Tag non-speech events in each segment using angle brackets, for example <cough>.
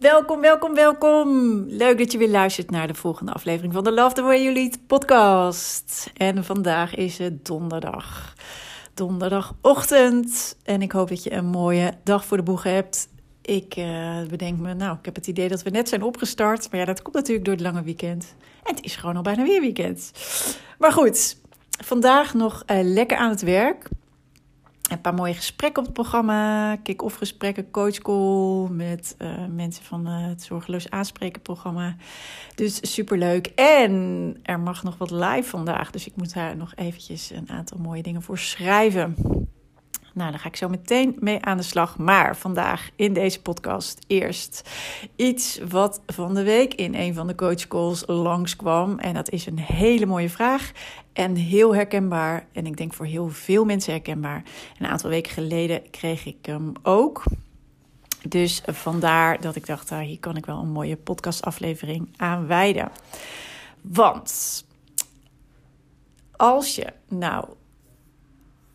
Welkom, welkom, welkom. Leuk dat je weer luistert naar de volgende aflevering van de Love the Way You Lead podcast. En vandaag is het donderdag. Donderdagochtend. En ik hoop dat je een mooie dag voor de boeg hebt. Ik uh, bedenk me, nou, ik heb het idee dat we net zijn opgestart. Maar ja, dat komt natuurlijk door het lange weekend. En het is gewoon al bijna weer weekend. Maar goed, vandaag nog uh, lekker aan het werk een paar mooie gesprekken op het programma. Kick-off gesprekken, coachcall met uh, mensen van uh, het Zorgeloos Aanspreken programma. Dus superleuk. En er mag nog wat live vandaag. Dus ik moet daar nog eventjes een aantal mooie dingen voor schrijven. Nou, daar ga ik zo meteen mee aan de slag. Maar vandaag in deze podcast eerst iets wat van de week in een van de coachcalls langskwam. En dat is een hele mooie vraag en heel herkenbaar. En ik denk voor heel veel mensen herkenbaar. Een aantal weken geleden kreeg ik hem ook. Dus vandaar dat ik dacht, ah, hier kan ik wel een mooie podcastaflevering aan wijden. Want als je nou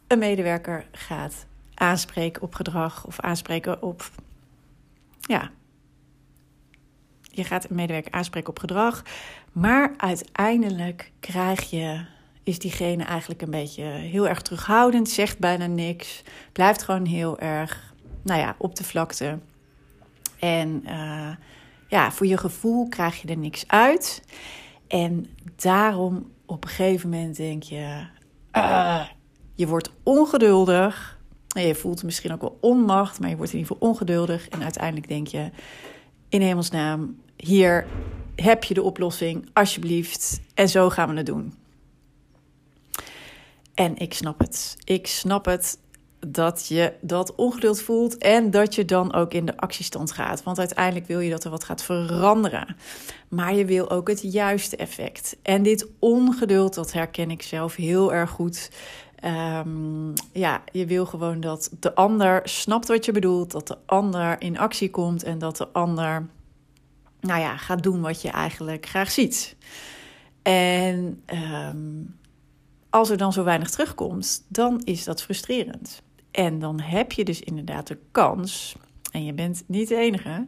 een medewerker gaat aanspreken op gedrag of aanspreken op. Ja. Je gaat een medewerker aanspreken op gedrag, maar uiteindelijk krijg je. Is diegene eigenlijk een beetje heel erg terughoudend, zegt bijna niks, blijft gewoon heel erg, nou ja, op de vlakte. En uh, ja, voor je gevoel krijg je er niks uit. En daarom op een gegeven moment denk je: uh, je wordt ongeduldig. Je voelt misschien ook wel onmacht, maar je wordt in ieder geval ongeduldig. En uiteindelijk denk je, in hemelsnaam, hier heb je de oplossing, alsjeblieft. En zo gaan we het doen. En ik snap het. Ik snap het dat je dat ongeduld voelt en dat je dan ook in de actiestand gaat. Want uiteindelijk wil je dat er wat gaat veranderen. Maar je wil ook het juiste effect. En dit ongeduld, dat herken ik zelf heel erg goed. Um, ja, je wil gewoon dat de ander snapt wat je bedoelt, dat de ander in actie komt en dat de ander, nou ja, gaat doen wat je eigenlijk graag ziet. En um, als er dan zo weinig terugkomt, dan is dat frustrerend. En dan heb je dus inderdaad de kans, en je bent niet de enige,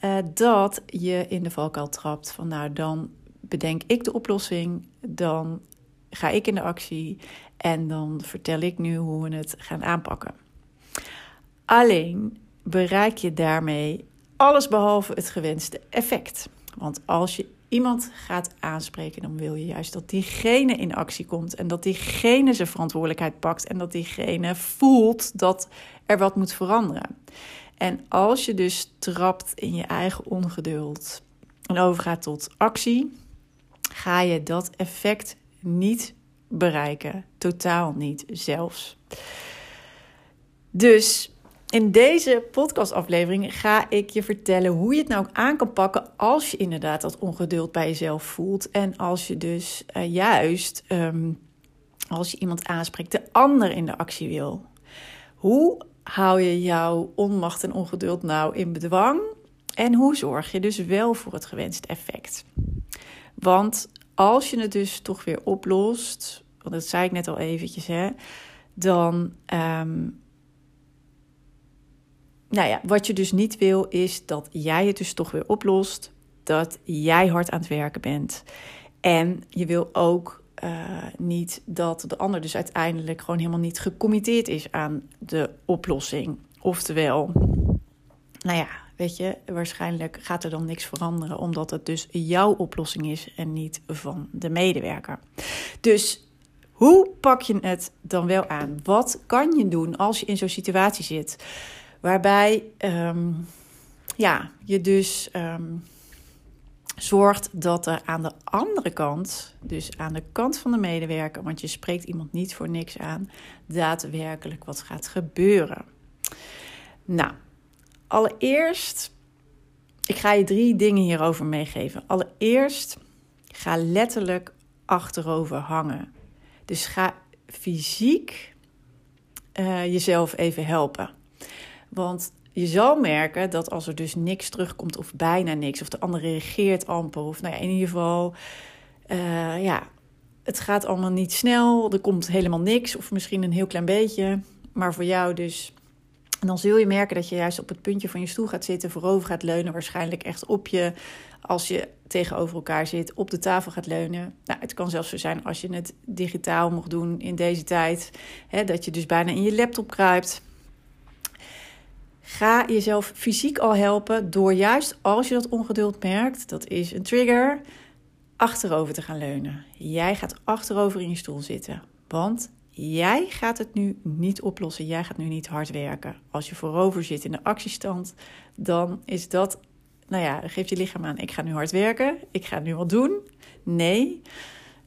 uh, dat je in de valkuil trapt van nou dan bedenk ik de oplossing, dan ga ik in de actie en dan vertel ik nu hoe we het gaan aanpakken. Alleen bereik je daarmee alles behalve het gewenste effect. Want als je iemand gaat aanspreken, dan wil je juist dat diegene in actie komt en dat diegene zijn verantwoordelijkheid pakt en dat diegene voelt dat er wat moet veranderen. En als je dus trapt in je eigen ongeduld en overgaat tot actie, ga je dat effect niet bereiken. Totaal niet zelfs. Dus in deze podcastaflevering ga ik je vertellen hoe je het nou aan kan pakken als je inderdaad dat ongeduld bij jezelf voelt. En als je dus uh, juist, um, als je iemand aanspreekt, de ander in de actie wil. Hoe hou je jouw onmacht en ongeduld nou in bedwang? En hoe zorg je dus wel voor het gewenste effect? Want als je het dus toch weer oplost, want dat zei ik net al eventjes, hè, dan. Um, nou ja, wat je dus niet wil, is dat jij het dus toch weer oplost. Dat jij hard aan het werken bent. En je wil ook uh, niet dat de ander dus uiteindelijk gewoon helemaal niet gecommitteerd is aan de oplossing. Oftewel, nou ja, weet je, waarschijnlijk gaat er dan niks veranderen, omdat het dus jouw oplossing is en niet van de medewerker. Dus hoe pak je het dan wel aan? Wat kan je doen als je in zo'n situatie zit? Waarbij ehm, ja, je dus ehm, zorgt dat er aan de andere kant, dus aan de kant van de medewerker, want je spreekt iemand niet voor niks aan, daadwerkelijk wat gaat gebeuren. Nou, allereerst, ik ga je drie dingen hierover meegeven. Allereerst, ga letterlijk achterover hangen. Dus ga fysiek uh, jezelf even helpen. Want je zal merken dat als er dus niks terugkomt of bijna niks, of de ander reageert amper, of nou ja, in ieder geval, uh, ja, het gaat allemaal niet snel, er komt helemaal niks, of misschien een heel klein beetje, maar voor jou dus. En dan zul je merken dat je juist op het puntje van je stoel gaat zitten, voorover gaat leunen, waarschijnlijk echt op je, als je tegenover elkaar zit, op de tafel gaat leunen. Nou, het kan zelfs zo zijn als je het digitaal mocht doen in deze tijd, hè, dat je dus bijna in je laptop kruipt. Ga jezelf fysiek al helpen door juist als je dat ongeduld merkt, dat is een trigger, achterover te gaan leunen. Jij gaat achterover in je stoel zitten, want jij gaat het nu niet oplossen. Jij gaat nu niet hard werken. Als je voorover zit in de actiestand, dan is dat, nou ja, geeft je lichaam aan: ik ga nu hard werken, ik ga nu wat doen. Nee.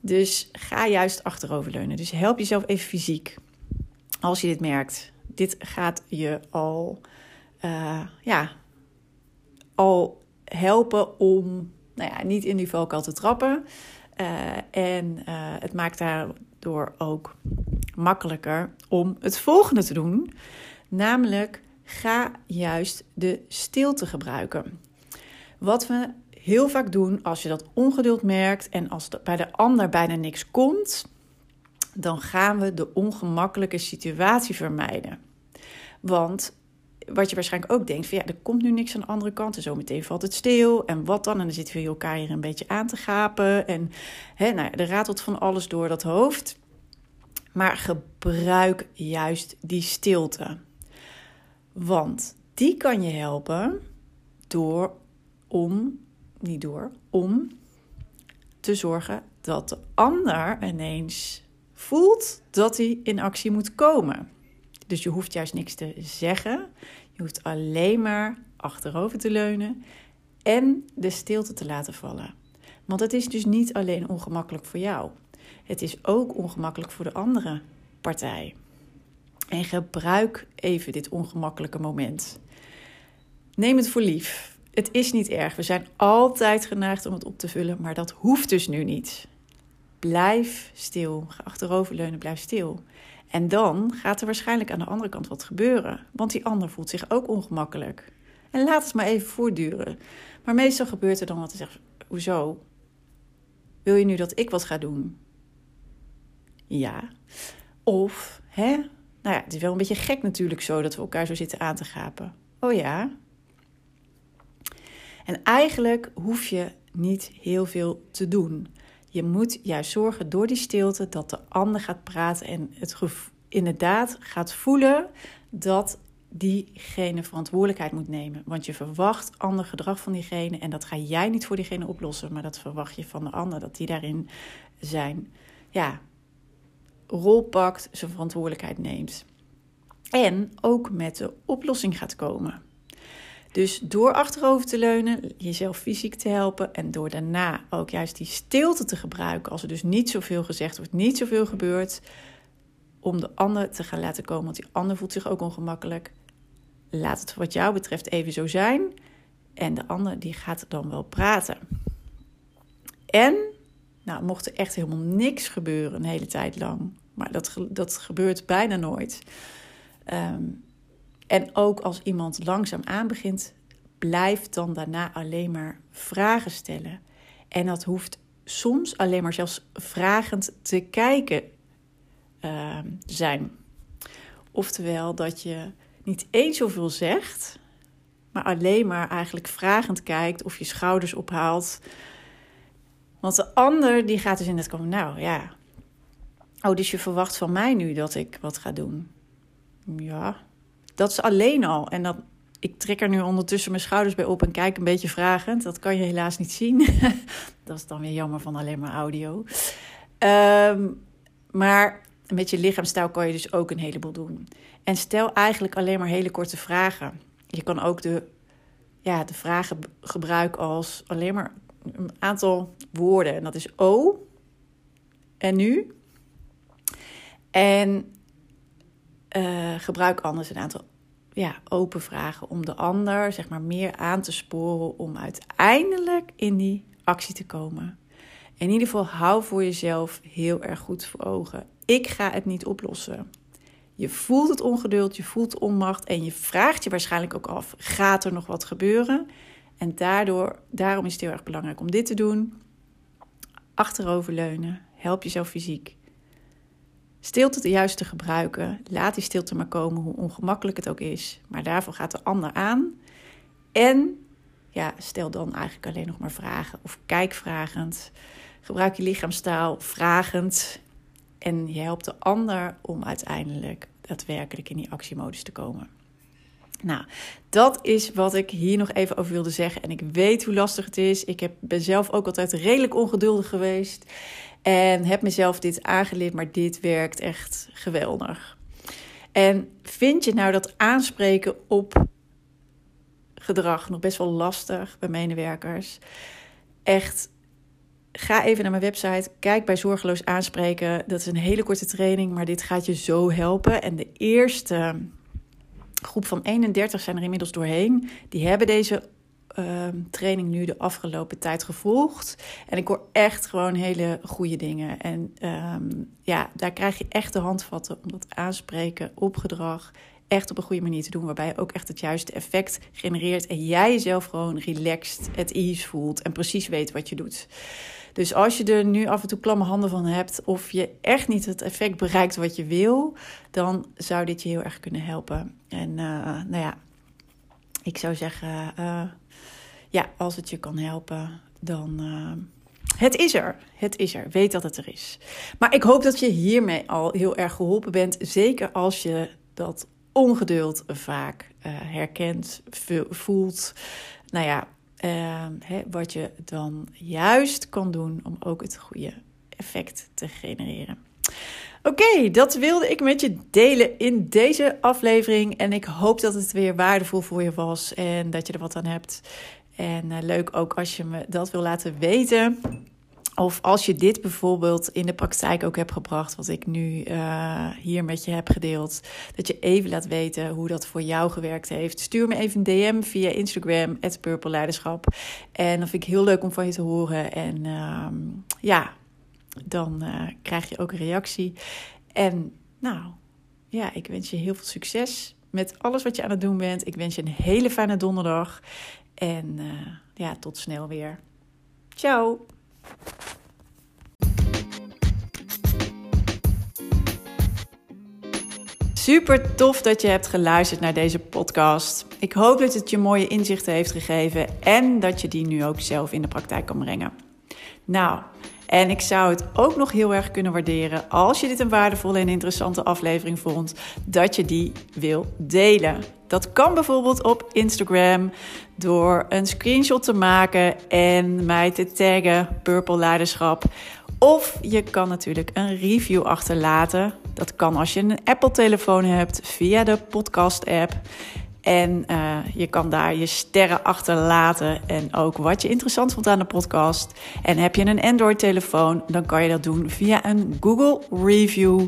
Dus ga juist achterover leunen. Dus help jezelf even fysiek. Als je dit merkt, dit gaat je al uh, ja, al helpen om nou ja, niet in die valkuil te trappen. Uh, en uh, het maakt daardoor ook makkelijker om het volgende te doen. Namelijk, ga juist de stilte gebruiken. Wat we heel vaak doen als je dat ongeduld merkt en als bij de ander bijna niks komt, dan gaan we de ongemakkelijke situatie vermijden. Want wat je waarschijnlijk ook denkt: van ja, er komt nu niks aan de andere kant. En zo meteen valt het stil. En wat dan? En dan zitten we elkaar hier een beetje aan te gapen. En hè, nou ja, er ratelt van alles door dat hoofd. Maar gebruik juist die stilte. Want die kan je helpen door om, niet door, om te zorgen dat de ander ineens voelt dat hij in actie moet komen. Dus je hoeft juist niks te zeggen. Je hoeft alleen maar achterover te leunen en de stilte te laten vallen. Want het is dus niet alleen ongemakkelijk voor jou. Het is ook ongemakkelijk voor de andere partij. En gebruik even dit ongemakkelijke moment. Neem het voor lief. Het is niet erg. We zijn altijd geneigd om het op te vullen, maar dat hoeft dus nu niet. Blijf stil. Ga achteroverleunen, blijf stil. En dan gaat er waarschijnlijk aan de andere kant wat gebeuren, want die ander voelt zich ook ongemakkelijk. En laat het maar even voortduren. Maar meestal gebeurt er dan wat te hoezo? Wil je nu dat ik wat ga doen? Ja. Of, hè? Nou ja, het is wel een beetje gek natuurlijk zo dat we elkaar zo zitten aan te gapen. Oh ja. En eigenlijk hoef je niet heel veel te doen. Je moet juist zorgen door die stilte dat de ander gaat praten en het inderdaad gaat voelen dat diegene verantwoordelijkheid moet nemen. Want je verwacht ander gedrag van diegene en dat ga jij niet voor diegene oplossen, maar dat verwacht je van de ander, dat die daarin zijn ja, rol pakt, zijn verantwoordelijkheid neemt. En ook met de oplossing gaat komen. Dus door achterover te leunen, jezelf fysiek te helpen en door daarna ook juist die stilte te gebruiken, als er dus niet zoveel gezegd wordt, niet zoveel gebeurt, om de ander te gaan laten komen, want die ander voelt zich ook ongemakkelijk. Laat het wat jou betreft even zo zijn en de ander die gaat dan wel praten. En, nou, mocht er echt helemaal niks gebeuren een hele tijd lang, maar dat, dat gebeurt bijna nooit. Um, en ook als iemand langzaam aanbegint, blijf dan daarna alleen maar vragen stellen. En dat hoeft soms alleen maar zelfs vragend te kijken uh, zijn. Oftewel dat je niet eens zoveel zegt, maar alleen maar eigenlijk vragend kijkt of je schouders ophaalt. Want de ander die gaat dus in het komen, nou ja, oh, dus je verwacht van mij nu dat ik wat ga doen. Ja, dat is alleen al. En dat, ik trek er nu ondertussen mijn schouders bij op en kijk een beetje vragend. Dat kan je helaas niet zien. <laughs> dat is dan weer jammer van alleen maar audio. Um, maar met je lichaamstaal kan je dus ook een heleboel doen. En stel eigenlijk alleen maar hele korte vragen. Je kan ook de, ja, de vragen gebruiken als alleen maar een aantal woorden. En dat is O en nu. En uh, gebruik anders een aantal ja, open vragen om de ander zeg maar, meer aan te sporen om uiteindelijk in die actie te komen. In ieder geval hou voor jezelf heel erg goed voor ogen. Ik ga het niet oplossen. Je voelt het ongeduld, je voelt onmacht en je vraagt je waarschijnlijk ook af: gaat er nog wat gebeuren? En daardoor, daarom is het heel erg belangrijk om dit te doen. Achteroverleunen, help jezelf fysiek. Stilte juist te gebruiken. Laat die stilte maar komen, hoe ongemakkelijk het ook is. Maar daarvoor gaat de ander aan. En ja, stel dan eigenlijk alleen nog maar vragen of kijk vragend. Gebruik je lichaamstaal vragend. En je helpt de ander om uiteindelijk daadwerkelijk in die actiemodus te komen. Nou, dat is wat ik hier nog even over wilde zeggen. En ik weet hoe lastig het is. Ik heb, ben zelf ook altijd redelijk ongeduldig geweest. En heb mezelf dit aangeleerd, maar dit werkt echt geweldig. En vind je nou dat aanspreken op gedrag nog best wel lastig bij medewerkers? Echt, ga even naar mijn website. Kijk bij Zorgeloos Aanspreken. Dat is een hele korte training, maar dit gaat je zo helpen. En de eerste groep van 31 zijn er inmiddels doorheen. Die hebben deze Ehm, training nu de afgelopen tijd gevolgd. En ik hoor echt gewoon hele goede dingen. En ehm, ja, daar krijg je echt de handvatten om dat aanspreken op gedrag echt op een goede manier te doen. Waarbij je ook echt het juiste effect genereert. En jij jezelf gewoon relaxed, at ease voelt. En precies weet wat je doet. Dus als je er nu af en toe klamme handen van hebt. Of je echt niet het effect bereikt wat je wil. Dan zou dit je heel erg kunnen helpen. En uh, nou ja, ik zou zeggen. Uh, ja, als het je kan helpen, dan. Uh, het is er. Het is er. Weet dat het er is. Maar ik hoop dat je hiermee al heel erg geholpen bent. Zeker als je dat ongeduld vaak uh, herkent, voelt. Nou ja, uh, hè, wat je dan juist kan doen om ook het goede effect te genereren. Oké, dat wilde ik met je delen in deze aflevering. En ik hoop dat het weer waardevol voor je was en dat je er wat aan hebt. En uh, leuk ook als je me dat wil laten weten. Of als je dit bijvoorbeeld in de praktijk ook hebt gebracht, wat ik nu uh, hier met je heb gedeeld, dat je even laat weten hoe dat voor jou gewerkt heeft. Stuur me even een DM via Instagram, Purple Leiderschap. En dat vind ik heel leuk om van je te horen. En uh, ja, dan uh, krijg je ook een reactie. En nou, ja, ik wens je heel veel succes met alles wat je aan het doen bent. Ik wens je een hele fijne donderdag. En uh, ja, tot snel weer. Ciao! Super tof dat je hebt geluisterd naar deze podcast. Ik hoop dat het je mooie inzichten heeft gegeven en dat je die nu ook zelf in de praktijk kan brengen. Nou, en ik zou het ook nog heel erg kunnen waarderen als je dit een waardevolle en interessante aflevering vond, dat je die wil delen. Dat kan bijvoorbeeld op Instagram door een screenshot te maken en mij te taggen Purple Leiderschap. Of je kan natuurlijk een review achterlaten. Dat kan als je een Apple-telefoon hebt via de podcast-app. En uh, je kan daar je sterren achterlaten en ook wat je interessant vond aan de podcast. En heb je een Android-telefoon, dan kan je dat doen via een Google Review.